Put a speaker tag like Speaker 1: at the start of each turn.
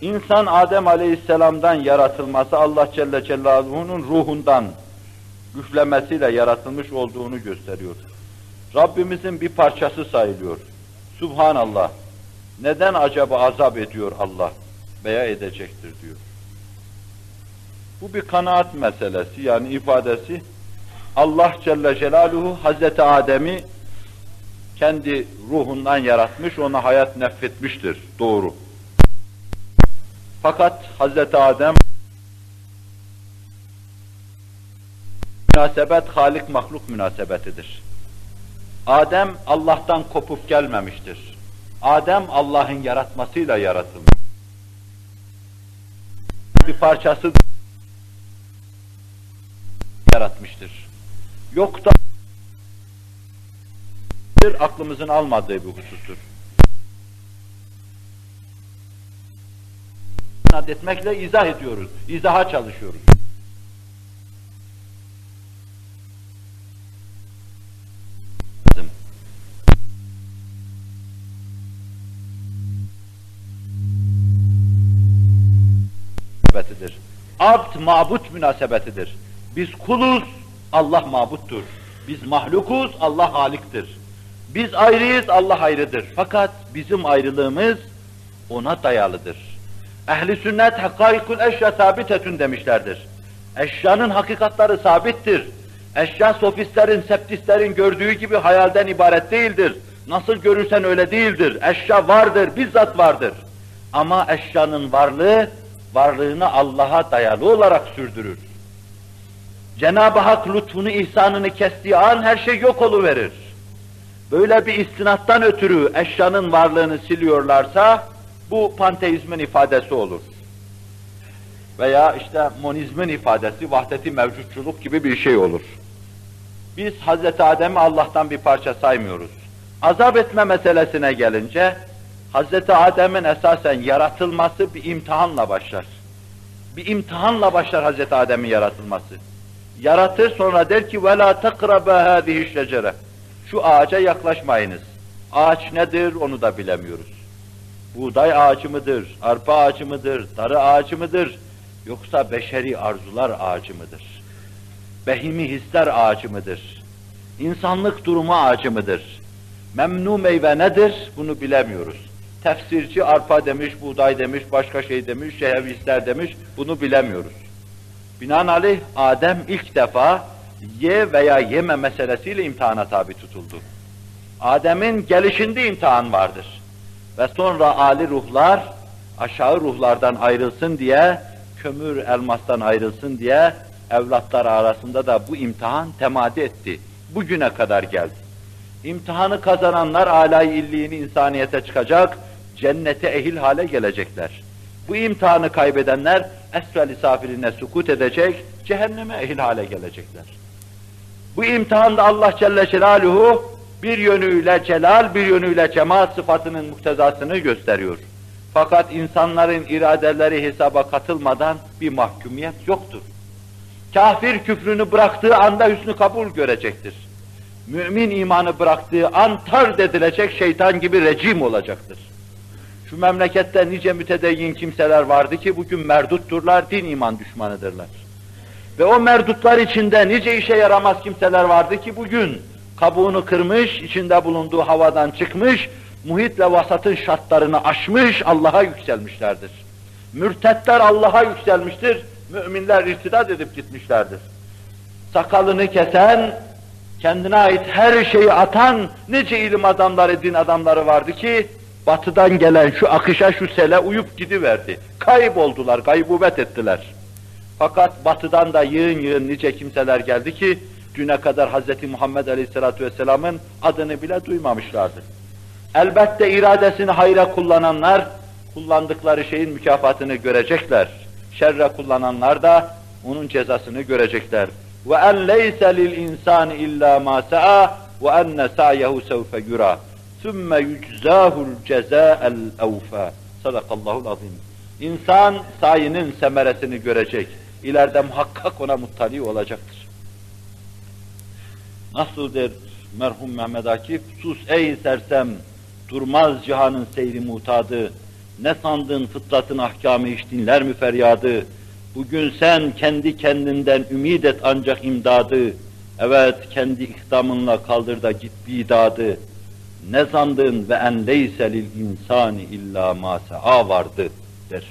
Speaker 1: İnsan Adem Aleyhisselam'dan yaratılması Allah Celle Celaluhu'nun ruhundan güçlemesiyle yaratılmış olduğunu gösteriyor. Rabbimizin bir parçası sayılıyor. Subhanallah. Neden acaba azap ediyor Allah veya edecektir diyor. Bu bir kanaat meselesi yani ifadesi. Allah Celle Celaluhu Hazreti Adem'i kendi ruhundan yaratmış, ona hayat nefretmiştir. Doğru. Fakat Hazreti Adem münasebet halik mahluk münasebetidir. Adem Allah'tan kopup gelmemiştir. Adem Allah'ın yaratmasıyla yaratılmış. Bir parçası yaratmıştır. Yok da aklımızın almadığı bir husustur. Etmekle izah ediyoruz, izaha çalışıyoruz. münasebetidir. Abd mabut münasebetidir. Biz kuluz, Allah mabuttur. Biz mahlukuz, Allah haliktir. Biz ayrıyız, Allah ayrıdır. Fakat bizim ayrılığımız ona dayalıdır. Ehli sünnet hakkaikul eşya sabitetün demişlerdir. Eşyanın hakikatları sabittir. Eşya sofistlerin, septistlerin gördüğü gibi hayalden ibaret değildir. Nasıl görürsen öyle değildir. Eşya vardır, bizzat vardır. Ama eşyanın varlığı varlığını Allah'a dayalı olarak sürdürür. Cenab-ı Hak lütfunu, ihsanını kestiği an her şey yok oluverir. Böyle bir istinattan ötürü eşyanın varlığını siliyorlarsa bu panteizmin ifadesi olur. Veya işte monizmin ifadesi, vahdeti mevcutçuluk gibi bir şey olur. Biz Hz. Adem'i Allah'tan bir parça saymıyoruz. Azap etme meselesine gelince, Hz. Adem'in esasen yaratılması bir imtihanla başlar. Bir imtihanla başlar Hz. Adem'in yaratılması. Yaratır sonra der ki وَلَا تَقْرَبَ هَذِهِ شَجَرَةً Şu ağaca yaklaşmayınız. Ağaç nedir onu da bilemiyoruz. Buğday ağacı mıdır, arpa ağacı mıdır, darı ağacı mıdır, yoksa beşeri arzular ağacı mıdır? Behimi hisler ağacı mıdır? İnsanlık durumu ağacı mıdır? Memnu meyve nedir? Bunu bilemiyoruz. Tefsirci arpa demiş, buğday demiş, başka şey demiş, şehvisler demiş, bunu bilemiyoruz. Binaenaleyh Adem ilk defa ye veya yeme meselesiyle imtihana tabi tutuldu. Adem'in gelişinde imtihan vardır. Ve sonra ali ruhlar aşağı ruhlardan ayrılsın diye, kömür elmastan ayrılsın diye evlatlar arasında da bu imtihan temadi etti. Bugüne kadar geldi. İmtihanı kazananlar alay illiğini insaniyete çıkacak, cennete ehil hale gelecekler. Bu imtihanı kaybedenler esfel-i safiline sukut edecek, cehenneme ehil hale gelecekler. Bu imtihanda Allah Celle Celaluhu bir yönüyle celal, bir yönüyle cemal sıfatının muktezasını gösteriyor. Fakat insanların iradeleri hesaba katılmadan bir mahkumiyet yoktur. Kafir küfrünü bıraktığı anda hüsnü kabul görecektir. Mümin imanı bıraktığı an tard edilecek şeytan gibi rejim olacaktır. Şu memlekette nice mütedeyyin kimseler vardı ki bugün merdutturlar, din iman düşmanıdırlar. Ve o merdutlar içinde nice işe yaramaz kimseler vardı ki bugün kabuğunu kırmış, içinde bulunduğu havadan çıkmış, muhit ve vasatın şartlarını aşmış, Allah'a yükselmişlerdir. Mürtetler Allah'a yükselmiştir, müminler irtidat edip gitmişlerdir. Sakalını kesen, kendine ait her şeyi atan nice ilim adamları, din adamları vardı ki, batıdan gelen şu akışa, şu sele uyup gidiverdi. Kayboldular, gaybubet ettiler. Fakat batıdan da yığın yığın nice kimseler geldi ki, düne kadar Hz. Muhammed Aleyhisselatü Vesselam'ın adını bile duymamışlardı. Elbette iradesini hayra kullananlar, kullandıkları şeyin mükafatını görecekler. Şerre kullananlar da onun cezasını görecekler. Ve en leyse lil insan illa ma sa'a ve enne sa'yehu sevfe yura. Sümme yuczahul cezâ'el evfâ. Sadakallahul azim. İnsan sayının semeresini görecek. İleride muhakkak ona muttali olacaktır. Nasıl der merhum Mehmet Akif, sus ey sersem, durmaz cihanın seyri mutadı, Ne sandın fıtratın ahkamı hiç dinler mi feryadı? Bugün sen kendi kendinden ümid et ancak imdadı. Evet kendi ihdamınla kaldır da git bidadı. Ne sandın ve en leyse lil insani illa ma vardı der.